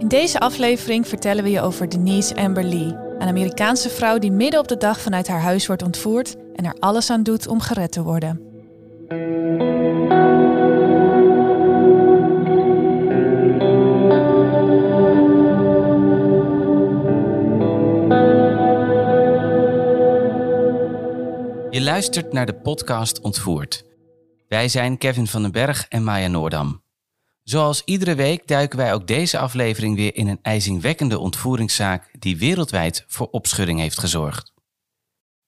In deze aflevering vertellen we je over Denise Amber Lee, een Amerikaanse vrouw die midden op de dag vanuit haar huis wordt ontvoerd en er alles aan doet om gered te worden. Je luistert naar de podcast Ontvoerd. Wij zijn Kevin van den Berg en Maya Noordam. Zoals iedere week duiken wij ook deze aflevering weer in een ijzingwekkende ontvoeringszaak die wereldwijd voor opschudding heeft gezorgd.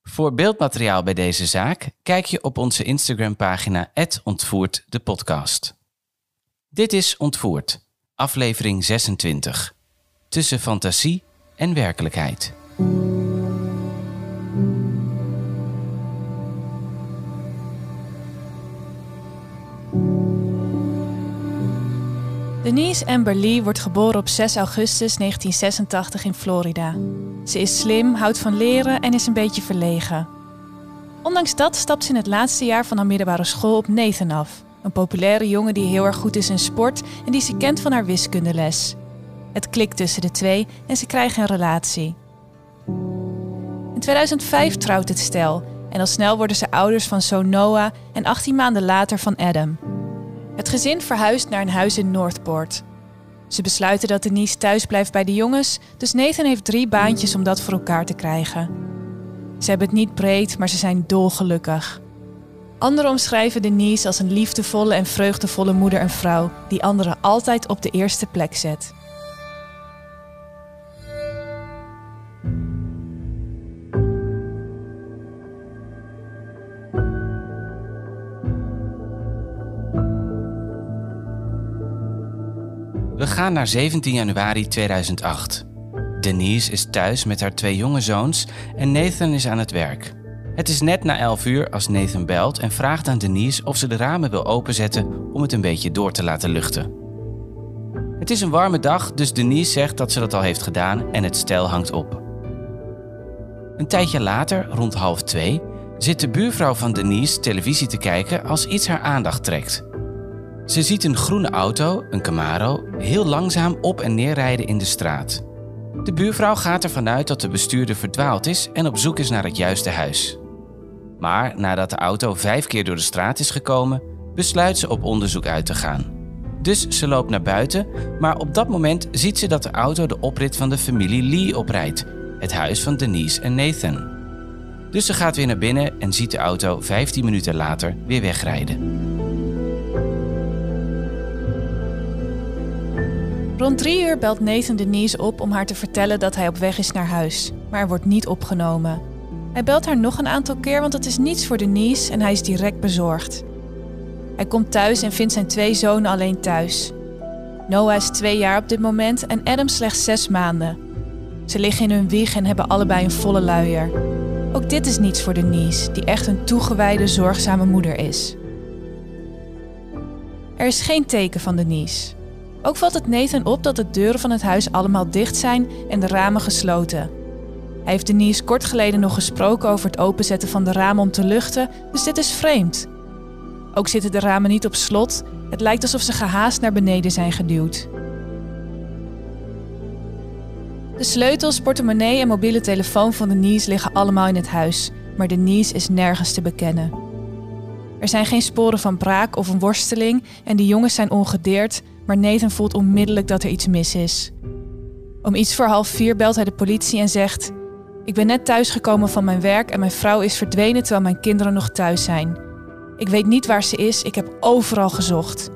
Voor beeldmateriaal bij deze zaak kijk je op onze Instagram-pagina Ontvoerd de podcast. Dit is Ontvoerd, aflevering 26. Tussen fantasie en werkelijkheid. Denise Amber Lee wordt geboren op 6 augustus 1986 in Florida. Ze is slim, houdt van leren en is een beetje verlegen. Ondanks dat stapt ze in het laatste jaar van haar middelbare school op Nathan af. Een populaire jongen die heel erg goed is in sport en die ze kent van haar wiskundeles. Het klikt tussen de twee en ze krijgen een relatie. In 2005 trouwt het stel en al snel worden ze ouders van zoon Noah en 18 maanden later van Adam. Het gezin verhuist naar een huis in Northport. Ze besluiten dat Denise thuis blijft bij de jongens, dus Nathan heeft drie baantjes om dat voor elkaar te krijgen. Ze hebben het niet breed, maar ze zijn dolgelukkig. Anderen omschrijven Denise als een liefdevolle en vreugdevolle moeder en vrouw die anderen altijd op de eerste plek zet. Gaan naar 17 januari 2008. Denise is thuis met haar twee jonge zoons en Nathan is aan het werk. Het is net na 11 uur als Nathan belt en vraagt aan Denise of ze de ramen wil openzetten om het een beetje door te laten luchten. Het is een warme dag, dus Denise zegt dat ze dat al heeft gedaan en het stel hangt op. Een tijdje later, rond half twee, zit de buurvrouw van Denise televisie te kijken als iets haar aandacht trekt. Ze ziet een groene auto, een Camaro, heel langzaam op en neer rijden in de straat. De buurvrouw gaat ervan uit dat de bestuurder verdwaald is en op zoek is naar het juiste huis. Maar nadat de auto vijf keer door de straat is gekomen, besluit ze op onderzoek uit te gaan. Dus ze loopt naar buiten, maar op dat moment ziet ze dat de auto de oprit van de familie Lee oprijdt, het huis van Denise en Nathan. Dus ze gaat weer naar binnen en ziet de auto 15 minuten later weer wegrijden. Rond drie uur belt Nathan Denise op om haar te vertellen dat hij op weg is naar huis, maar er wordt niet opgenomen. Hij belt haar nog een aantal keer, want het is niets voor Denise en hij is direct bezorgd. Hij komt thuis en vindt zijn twee zonen alleen thuis. Noah is twee jaar op dit moment en Adam slechts zes maanden. Ze liggen in hun wieg en hebben allebei een volle luier. Ook dit is niets voor Denise, die echt een toegewijde, zorgzame moeder is. Er is geen teken van Denise. Ook valt het Nathan op dat de deuren van het huis allemaal dicht zijn en de ramen gesloten. Hij heeft Denise kort geleden nog gesproken over het openzetten van de ramen om te luchten, dus dit is vreemd. Ook zitten de ramen niet op slot. Het lijkt alsof ze gehaast naar beneden zijn geduwd. De sleutels, portemonnee en mobiele telefoon van Denise liggen allemaal in het huis, maar Denise is nergens te bekennen. Er zijn geen sporen van braak of een worsteling en de jongens zijn ongedeerd, maar Nathan voelt onmiddellijk dat er iets mis is. Om iets voor half vier belt hij de politie en zegt: Ik ben net thuisgekomen van mijn werk en mijn vrouw is verdwenen terwijl mijn kinderen nog thuis zijn. Ik weet niet waar ze is, ik heb overal gezocht.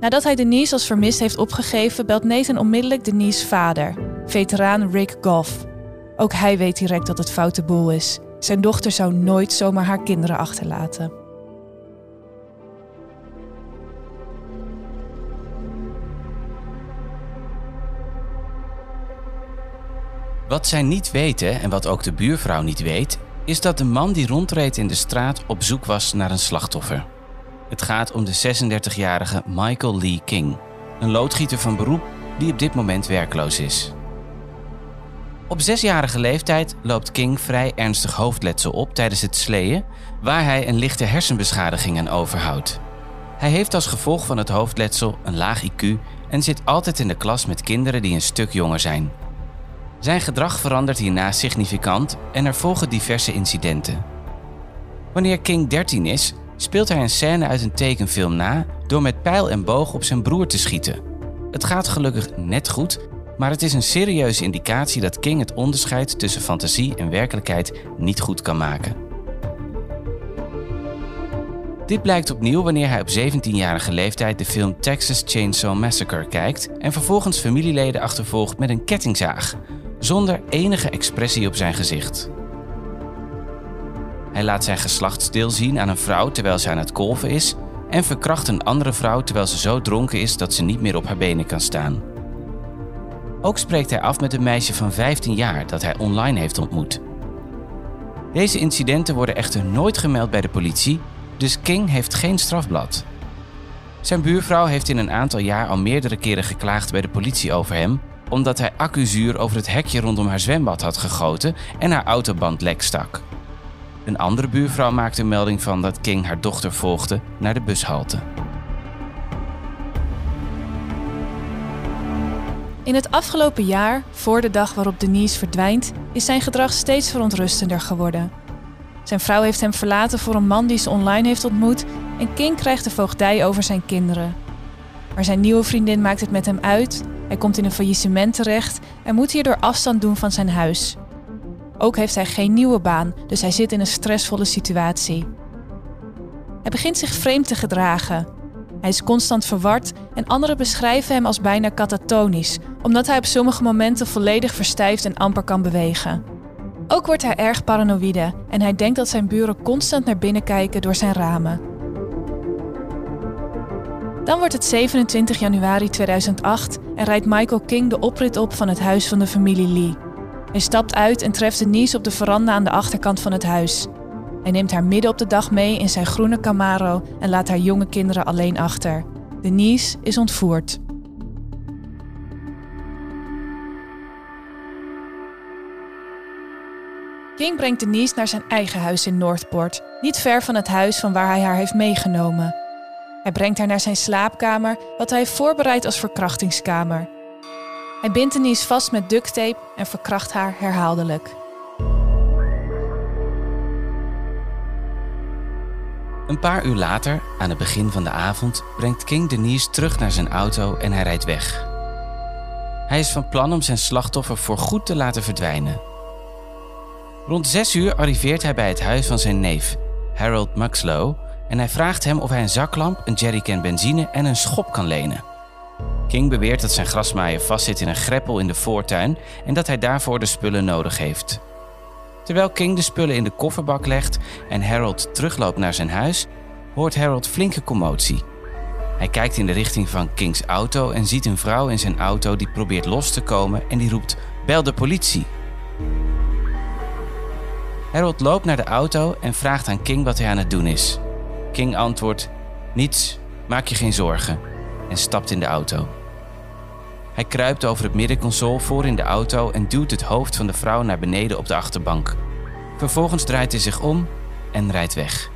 Nadat hij Denise als vermist heeft opgegeven, belt Nathan onmiddellijk Denise's vader, veteraan Rick Goff. Ook hij weet direct dat het foute boel is. Zijn dochter zou nooit zomaar haar kinderen achterlaten. Wat zij niet weten en wat ook de buurvrouw niet weet, is dat de man die rondreed in de straat op zoek was naar een slachtoffer. Het gaat om de 36-jarige Michael Lee King, een loodgieter van beroep die op dit moment werkloos is. Op zesjarige leeftijd loopt King vrij ernstig hoofdletsel op tijdens het sleeën, waar hij een lichte hersenbeschadiging aan overhoudt. Hij heeft als gevolg van het hoofdletsel een laag IQ en zit altijd in de klas met kinderen die een stuk jonger zijn. Zijn gedrag verandert hierna significant en er volgen diverse incidenten. Wanneer King 13 is, speelt hij een scène uit een tekenfilm na door met pijl en boog op zijn broer te schieten. Het gaat gelukkig net goed, maar het is een serieuze indicatie dat King het onderscheid tussen fantasie en werkelijkheid niet goed kan maken. Dit blijkt opnieuw wanneer hij op 17-jarige leeftijd de film Texas Chainsaw Massacre kijkt en vervolgens familieleden achtervolgt met een kettingzaag, zonder enige expressie op zijn gezicht. Hij laat zijn geslachtsdeel zien aan een vrouw terwijl ze aan het kolven is en verkracht een andere vrouw terwijl ze zo dronken is dat ze niet meer op haar benen kan staan. Ook spreekt hij af met een meisje van 15 jaar dat hij online heeft ontmoet. Deze incidenten worden echter nooit gemeld bij de politie, dus King heeft geen strafblad. Zijn buurvrouw heeft in een aantal jaar al meerdere keren geklaagd bij de politie over hem, omdat hij accuzuur over het hekje rondom haar zwembad had gegoten en haar autoband lek stak. Een andere buurvrouw maakte een melding van dat King haar dochter volgde naar de bushalte. In het afgelopen jaar, voor de dag waarop Denise verdwijnt, is zijn gedrag steeds verontrustender geworden. Zijn vrouw heeft hem verlaten voor een man die ze online heeft ontmoet en King krijgt de voogdij over zijn kinderen. Maar zijn nieuwe vriendin maakt het met hem uit, hij komt in een faillissement terecht en moet hierdoor afstand doen van zijn huis. Ook heeft hij geen nieuwe baan, dus hij zit in een stressvolle situatie. Hij begint zich vreemd te gedragen. Hij is constant verward en anderen beschrijven hem als bijna katatonisch, omdat hij op sommige momenten volledig verstijft en amper kan bewegen. Ook wordt hij erg paranoïde en hij denkt dat zijn buren constant naar binnen kijken door zijn ramen. Dan wordt het 27 januari 2008 en rijdt Michael King de oprit op van het huis van de familie Lee. Hij stapt uit en treft Denise op de veranda aan de achterkant van het huis. Hij neemt haar midden op de dag mee in zijn groene Camaro en laat haar jonge kinderen alleen achter. Denise is ontvoerd. King brengt Denise naar zijn eigen huis in Northport, niet ver van het huis van waar hij haar heeft meegenomen. Hij brengt haar naar zijn slaapkamer, wat hij heeft voorbereid als verkrachtingskamer. Hij bindt Denise vast met ducttape en verkracht haar herhaaldelijk. Een paar uur later, aan het begin van de avond, brengt King Denise terug naar zijn auto en hij rijdt weg. Hij is van plan om zijn slachtoffer voorgoed te laten verdwijnen. Rond zes uur arriveert hij bij het huis van zijn neef, Harold Muxlow, en hij vraagt hem of hij een zaklamp, een jerrycan benzine en een schop kan lenen. King beweert dat zijn grasmaaier vastzit in een greppel in de voortuin en dat hij daarvoor de spullen nodig heeft. Terwijl King de spullen in de kofferbak legt en Harold terugloopt naar zijn huis, hoort Harold flinke commotie. Hij kijkt in de richting van Kings auto en ziet een vrouw in zijn auto die probeert los te komen en die roept: Bel de politie. Harold loopt naar de auto en vraagt aan King wat hij aan het doen is. King antwoordt: Niets, maak je geen zorgen, en stapt in de auto. Hij kruipt over het middenconsole voor in de auto en duwt het hoofd van de vrouw naar beneden op de achterbank. Vervolgens draait hij zich om en rijdt weg.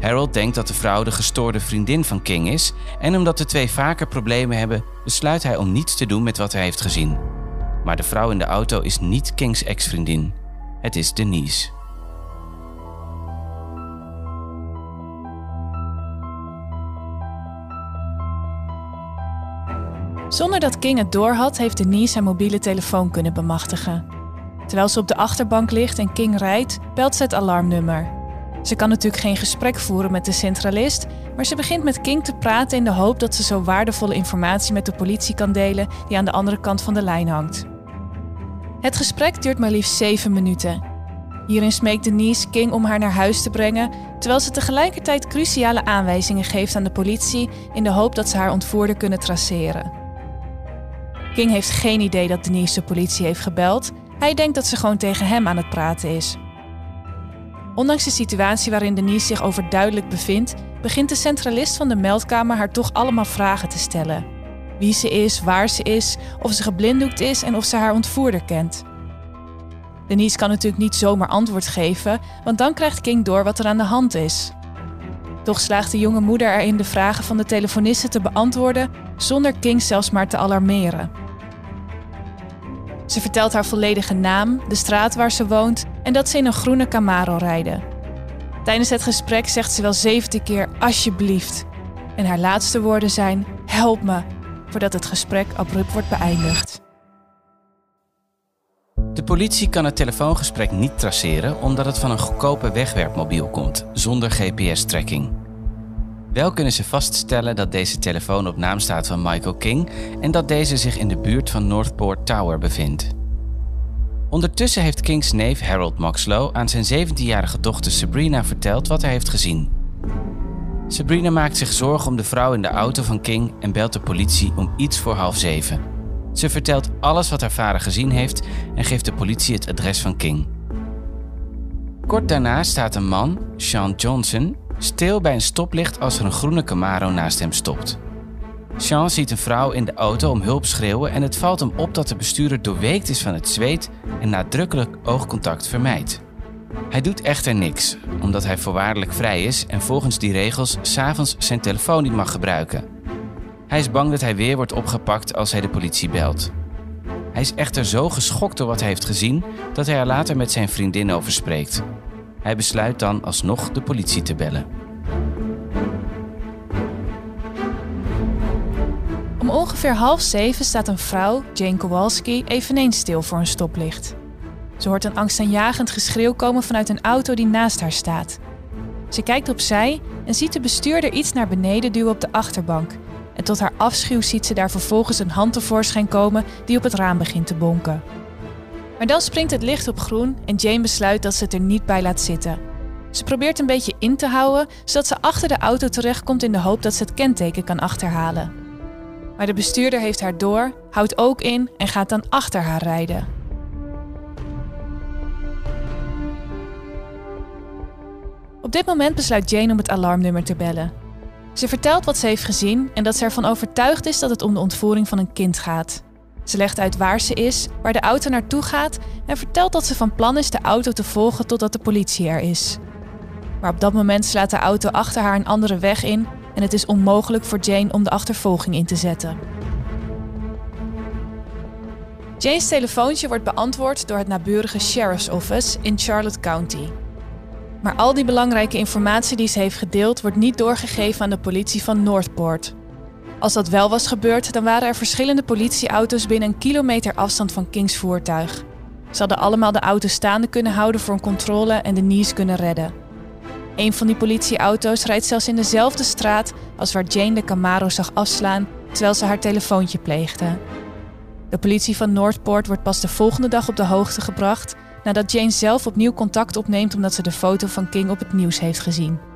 Harold denkt dat de vrouw de gestoorde vriendin van King is en omdat de twee vaker problemen hebben, besluit hij om niets te doen met wat hij heeft gezien. Maar de vrouw in de auto is niet Kings ex-vriendin. Het is Denise. Zonder dat King het doorhad, heeft Denise zijn mobiele telefoon kunnen bemachtigen. Terwijl ze op de achterbank ligt en King rijdt, belt ze het alarmnummer. Ze kan natuurlijk geen gesprek voeren met de centralist, maar ze begint met King te praten in de hoop dat ze zo waardevolle informatie met de politie kan delen die aan de andere kant van de lijn hangt. Het gesprek duurt maar liefst zeven minuten. Hierin smeekt Denise King om haar naar huis te brengen, terwijl ze tegelijkertijd cruciale aanwijzingen geeft aan de politie in de hoop dat ze haar ontvoerder kunnen traceren. King heeft geen idee dat Denise de politie heeft gebeld. Hij denkt dat ze gewoon tegen hem aan het praten is. Ondanks de situatie waarin Denise zich overduidelijk bevindt, begint de centralist van de meldkamer haar toch allemaal vragen te stellen. Wie ze is, waar ze is, of ze geblinddoekt is en of ze haar ontvoerder kent. Denise kan natuurlijk niet zomaar antwoord geven, want dan krijgt King door wat er aan de hand is. Toch slaagt de jonge moeder erin de vragen van de telefoniste te beantwoorden zonder King zelfs maar te alarmeren. Ze vertelt haar volledige naam, de straat waar ze woont en dat ze in een groene Camaro rijden. Tijdens het gesprek zegt ze wel 70 keer alsjeblieft. En haar laatste woorden zijn help me, voordat het gesprek abrupt wordt beëindigd. De politie kan het telefoongesprek niet traceren omdat het van een goedkope wegwerpmobiel komt, zonder GPS-tracking. Wel kunnen ze vaststellen dat deze telefoon op naam staat van Michael King en dat deze zich in de buurt van Northport Tower bevindt. Ondertussen heeft Kings neef Harold Moxlow aan zijn 17-jarige dochter Sabrina verteld wat hij heeft gezien. Sabrina maakt zich zorgen om de vrouw in de auto van King en belt de politie om iets voor half zeven. Ze vertelt alles wat haar vader gezien heeft en geeft de politie het adres van King. Kort daarna staat een man, Sean Johnson, stil bij een stoplicht als er een groene Camaro naast hem stopt. Sean ziet een vrouw in de auto om hulp schreeuwen en het valt hem op dat de bestuurder doorweekt is van het zweet en nadrukkelijk oogcontact vermijdt. Hij doet echter niks, omdat hij voorwaardelijk vrij is en volgens die regels s'avonds zijn telefoon niet mag gebruiken. Hij is bang dat hij weer wordt opgepakt als hij de politie belt. Hij is echter zo geschokt door wat hij heeft gezien dat hij er later met zijn vriendin over spreekt. Hij besluit dan alsnog de politie te bellen. Om ongeveer half zeven staat een vrouw, Jane Kowalski, eveneens stil voor een stoplicht. Ze hoort een angstaanjagend geschreeuw komen vanuit een auto die naast haar staat. Ze kijkt opzij en ziet de bestuurder iets naar beneden duwen op de achterbank. En tot haar afschuw ziet ze daar vervolgens een hand tevoorschijn komen die op het raam begint te bonken. Maar dan springt het licht op groen en Jane besluit dat ze het er niet bij laat zitten. Ze probeert een beetje in te houden, zodat ze achter de auto terechtkomt in de hoop dat ze het kenteken kan achterhalen. Maar de bestuurder heeft haar door, houdt ook in en gaat dan achter haar rijden. Op dit moment besluit Jane om het alarmnummer te bellen. Ze vertelt wat ze heeft gezien en dat ze ervan overtuigd is dat het om de ontvoering van een kind gaat. Ze legt uit waar ze is, waar de auto naartoe gaat en vertelt dat ze van plan is de auto te volgen totdat de politie er is. Maar op dat moment slaat de auto achter haar een andere weg in en het is onmogelijk voor Jane om de achtervolging in te zetten. Jane's telefoontje wordt beantwoord door het naburige Sheriff's Office in Charlotte County. Maar al die belangrijke informatie die ze heeft gedeeld wordt niet doorgegeven aan de politie van Northport. Als dat wel was gebeurd, dan waren er verschillende politieauto's binnen een kilometer afstand van Kings voertuig. Ze hadden allemaal de auto staande kunnen houden voor een controle en de Nies kunnen redden. Een van die politieauto's rijdt zelfs in dezelfde straat als waar Jane de Camaro zag afslaan terwijl ze haar telefoontje pleegde. De politie van Northport wordt pas de volgende dag op de hoogte gebracht nadat Jane zelf opnieuw contact opneemt omdat ze de foto van King op het nieuws heeft gezien.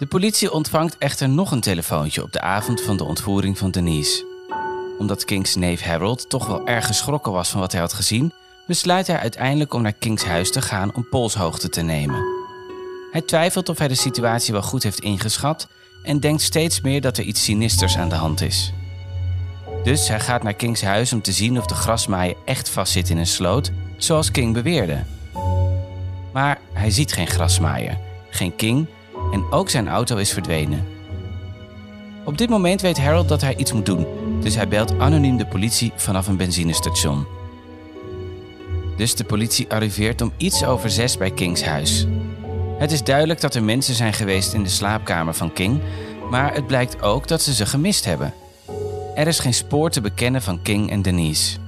De politie ontvangt echter nog een telefoontje op de avond van de ontvoering van Denise. Omdat Kings neef Harold toch wel erg geschrokken was van wat hij had gezien, besluit hij uiteindelijk om naar Kings huis te gaan om polshoogte te nemen. Hij twijfelt of hij de situatie wel goed heeft ingeschat en denkt steeds meer dat er iets sinisters aan de hand is. Dus hij gaat naar Kings huis om te zien of de grasmaaier echt vastzit in een sloot, zoals King beweerde. Maar hij ziet geen grasmaaier, geen King en ook zijn auto is verdwenen. Op dit moment weet Harold dat hij iets moet doen, dus hij belt anoniem de politie vanaf een benzinestation. Dus de politie arriveert om iets over zes bij Kings huis. Het is duidelijk dat er mensen zijn geweest in de slaapkamer van King, maar het blijkt ook dat ze ze gemist hebben. Er is geen spoor te bekennen van King en Denise.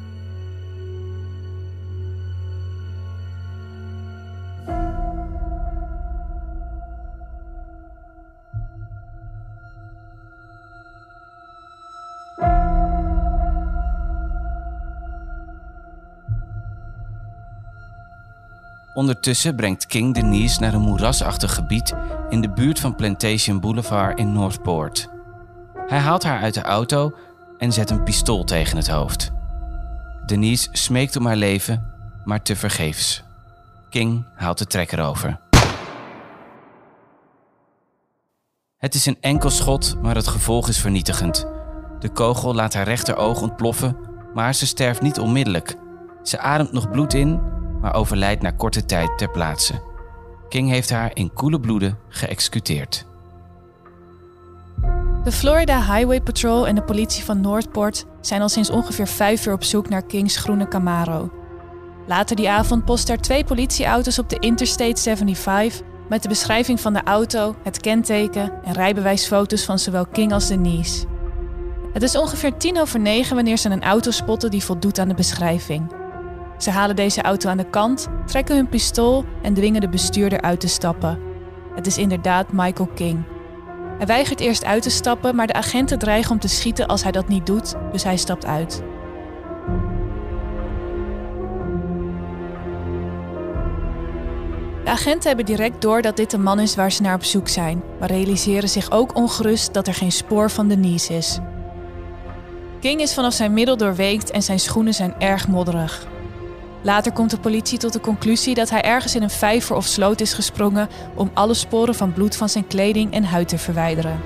Ondertussen brengt King Denise naar een moerasachtig gebied in de buurt van Plantation Boulevard in Northport. Hij haalt haar uit de auto en zet een pistool tegen het hoofd. Denise smeekt om haar leven, maar tevergeefs. King haalt de trekker over. Het is een enkel schot, maar het gevolg is vernietigend. De kogel laat haar rechteroog ontploffen, maar ze sterft niet onmiddellijk. Ze ademt nog bloed in, maar overlijdt na korte tijd ter plaatse. King heeft haar in koele bloeden geëxecuteerd. De Florida Highway Patrol en de politie van Northport zijn al sinds ongeveer vijf uur op zoek naar Kings groene Camaro. Later die avond posten er twee politieauto's op de Interstate 75 met de beschrijving van de auto, het kenteken en rijbewijsfoto's van zowel King als Denise. Het is ongeveer tien over negen wanneer ze een auto spotten die voldoet aan de beschrijving. Ze halen deze auto aan de kant, trekken hun pistool en dwingen de bestuurder uit te stappen. Het is inderdaad Michael King. Hij weigert eerst uit te stappen, maar de agenten dreigen om te schieten als hij dat niet doet, dus hij stapt uit. De agenten hebben direct door dat dit de man is waar ze naar op zoek zijn, maar realiseren zich ook ongerust dat er geen spoor van Denise is. King is vanaf zijn middel doorweekt en zijn schoenen zijn erg modderig. Later komt de politie tot de conclusie dat hij ergens in een vijver of sloot is gesprongen om alle sporen van bloed van zijn kleding en huid te verwijderen.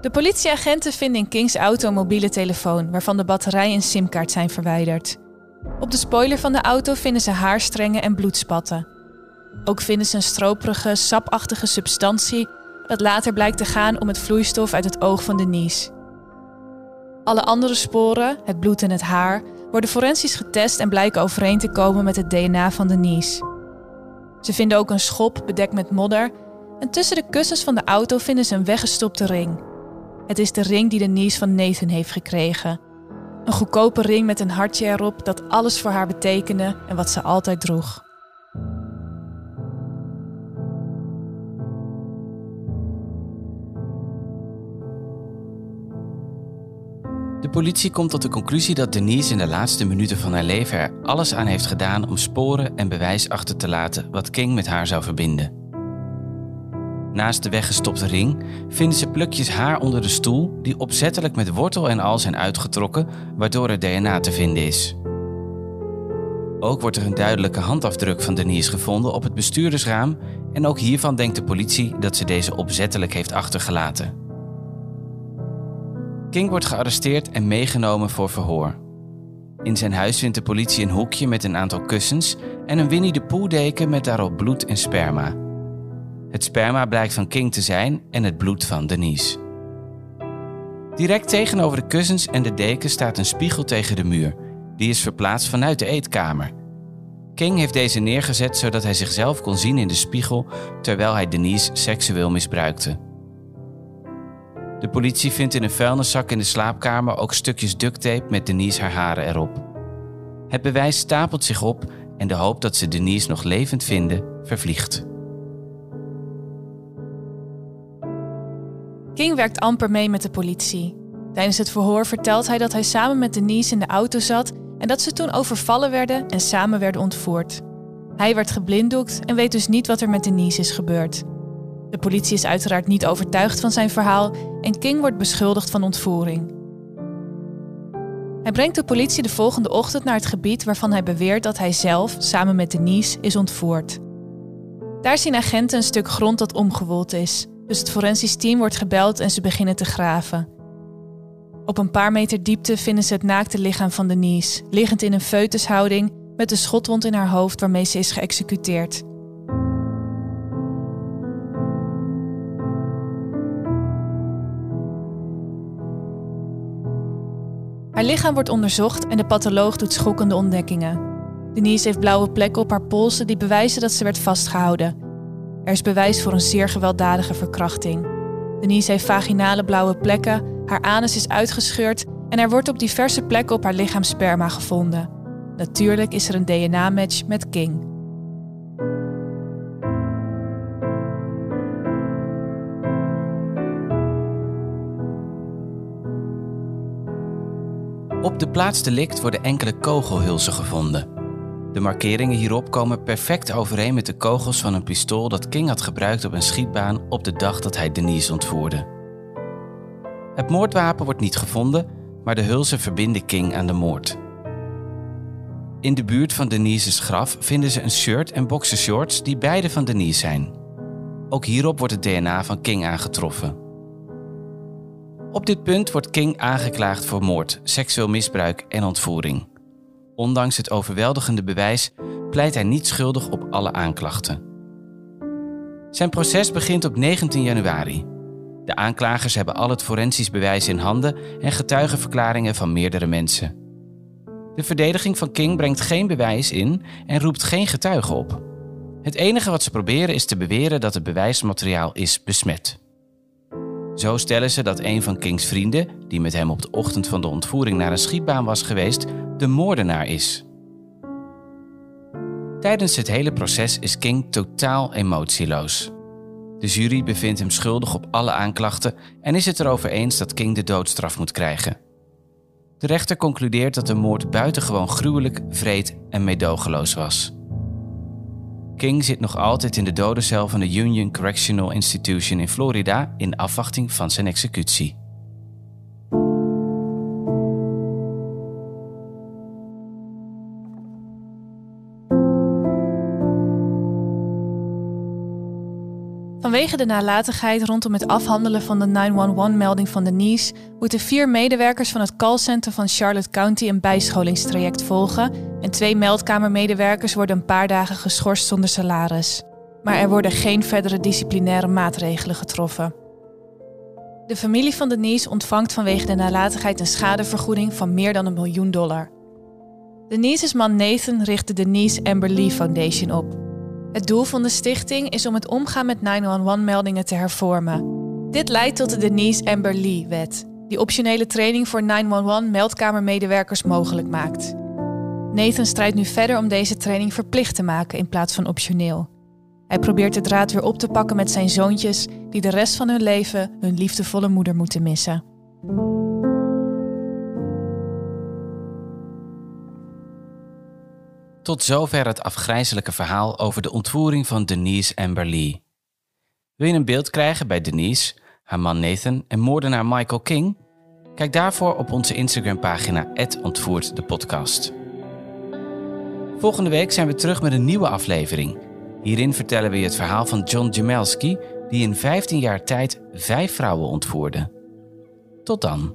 De politieagenten vinden in Kings auto een mobiele telefoon waarvan de batterij en simkaart zijn verwijderd. Op de spoiler van de auto vinden ze haarstrengen en bloedspatten. Ook vinden ze een stroperige, sapachtige substantie dat later blijkt te gaan om het vloeistof uit het oog van Denise. Alle andere sporen, het bloed en het haar, worden forensisch getest en blijken overeen te komen met het DNA van Denise. Ze vinden ook een schop bedekt met modder en tussen de kussens van de auto vinden ze een weggestopte ring. Het is de ring die Denise van Nathan heeft gekregen. Een goedkope ring met een hartje erop dat alles voor haar betekende en wat ze altijd droeg. De politie komt tot de conclusie dat Denise in de laatste minuten van haar leven er alles aan heeft gedaan om sporen en bewijs achter te laten wat King met haar zou verbinden. Naast de weggestopte ring vinden ze plukjes haar onder de stoel die opzettelijk met wortel en al zijn uitgetrokken, waardoor er DNA te vinden is. Ook wordt er een duidelijke handafdruk van Denise gevonden op het bestuurdersraam en ook hiervan denkt de politie dat ze deze opzettelijk heeft achtergelaten. King wordt gearresteerd en meegenomen voor verhoor. In zijn huis vindt de politie een hoekje met een aantal kussens en een Winnie de Pooh-deken met daarop bloed en sperma. Het sperma blijkt van King te zijn en het bloed van Denise. Direct tegenover de kussens en de deken staat een spiegel tegen de muur. Die is verplaatst vanuit de eetkamer. King heeft deze neergezet zodat hij zichzelf kon zien in de spiegel terwijl hij Denise seksueel misbruikte. De politie vindt in een vuilniszak in de slaapkamer ook stukjes ducttape met Denise haar haren erop. Het bewijs stapelt zich op en de hoop dat ze Denise nog levend vinden vervliegt. King werkt amper mee met de politie. Tijdens het verhoor vertelt hij dat hij samen met Denise in de auto zat en dat ze toen overvallen werden en samen werden ontvoerd. Hij werd geblinddoekt en weet dus niet wat er met Denise is gebeurd. De politie is uiteraard niet overtuigd van zijn verhaal en King wordt beschuldigd van ontvoering. Hij brengt de politie de volgende ochtend naar het gebied waarvan hij beweert dat hij zelf, samen met Denise, is ontvoerd. Daar zien agenten een stuk grond dat omgewoeld is, dus het forensisch team wordt gebeld en ze beginnen te graven. Op een paar meter diepte vinden ze het naakte lichaam van Denise, liggend in een foetushouding met een schotwond in haar hoofd waarmee ze is geëxecuteerd. Haar lichaam wordt onderzocht en de patholoog doet schokkende ontdekkingen. Denise heeft blauwe plekken op haar polsen die bewijzen dat ze werd vastgehouden. Er is bewijs voor een zeer gewelddadige verkrachting. Denise heeft vaginale blauwe plekken, haar anus is uitgescheurd en er wordt op diverse plekken op haar lichaam sperma gevonden. Natuurlijk is er een DNA-match met King. Op de plaats delict worden enkele kogelhulzen gevonden. De markeringen hierop komen perfect overeen met de kogels van een pistool dat King had gebruikt op een schietbaan op de dag dat hij Denise ontvoerde. Het moordwapen wordt niet gevonden, maar de hulzen verbinden King aan de moord. In de buurt van Denise's graf vinden ze een shirt en boxershorts die beide van Denise zijn. Ook hierop wordt het DNA van King aangetroffen. Op dit punt wordt King aangeklaagd voor moord, seksueel misbruik en ontvoering. Ondanks het overweldigende bewijs pleit hij niet schuldig op alle aanklachten. Zijn proces begint op 19 januari. De aanklagers hebben al het forensisch bewijs in handen en getuigenverklaringen van meerdere mensen. De verdediging van King brengt geen bewijs in en roept geen getuigen op. Het enige wat ze proberen is te beweren dat het bewijsmateriaal is besmet. Zo stellen ze dat een van Kings vrienden, die met hem op de ochtend van de ontvoering naar een schietbaan was geweest, de moordenaar is. Tijdens het hele proces is King totaal emotieloos. De jury bevindt hem schuldig op alle aanklachten en is het erover eens dat King de doodstraf moet krijgen. De rechter concludeert dat de moord buitengewoon gruwelijk, vreed en meedogenloos was. King zit nog altijd in de dodencel van de Union Correctional Institution in Florida in afwachting van zijn executie. Vanwege de nalatigheid rondom het afhandelen van de 911-melding van Denise moeten vier medewerkers van het callcenter van Charlotte County een bijscholingstraject volgen en twee meldkamermedewerkers worden een paar dagen geschorst zonder salaris. Maar er worden geen verdere disciplinaire maatregelen getroffen. De familie van Denise ontvangt vanwege de nalatigheid een schadevergoeding van meer dan een miljoen dollar. Denise's man Nathan richt de Denise Amber Lee Foundation op. Het doel van de stichting is om het omgaan met 911-meldingen te hervormen. Dit leidt tot de Denise Amber Lee-wet, die optionele training voor 911-meldkamermedewerkers mogelijk maakt. Nathan strijdt nu verder om deze training verplicht te maken in plaats van optioneel. Hij probeert de draad weer op te pakken met zijn zoontjes, die de rest van hun leven hun liefdevolle moeder moeten missen. Tot zover het afgrijzelijke verhaal over de ontvoering van Denise Amber Lee. Wil je een beeld krijgen bij Denise, haar man Nathan en moordenaar Michael King? Kijk daarvoor op onze Instagram-pagina ontvoert de podcast. Volgende week zijn we terug met een nieuwe aflevering. Hierin vertellen we je het verhaal van John Jamelski, die in 15 jaar tijd vijf vrouwen ontvoerde. Tot dan.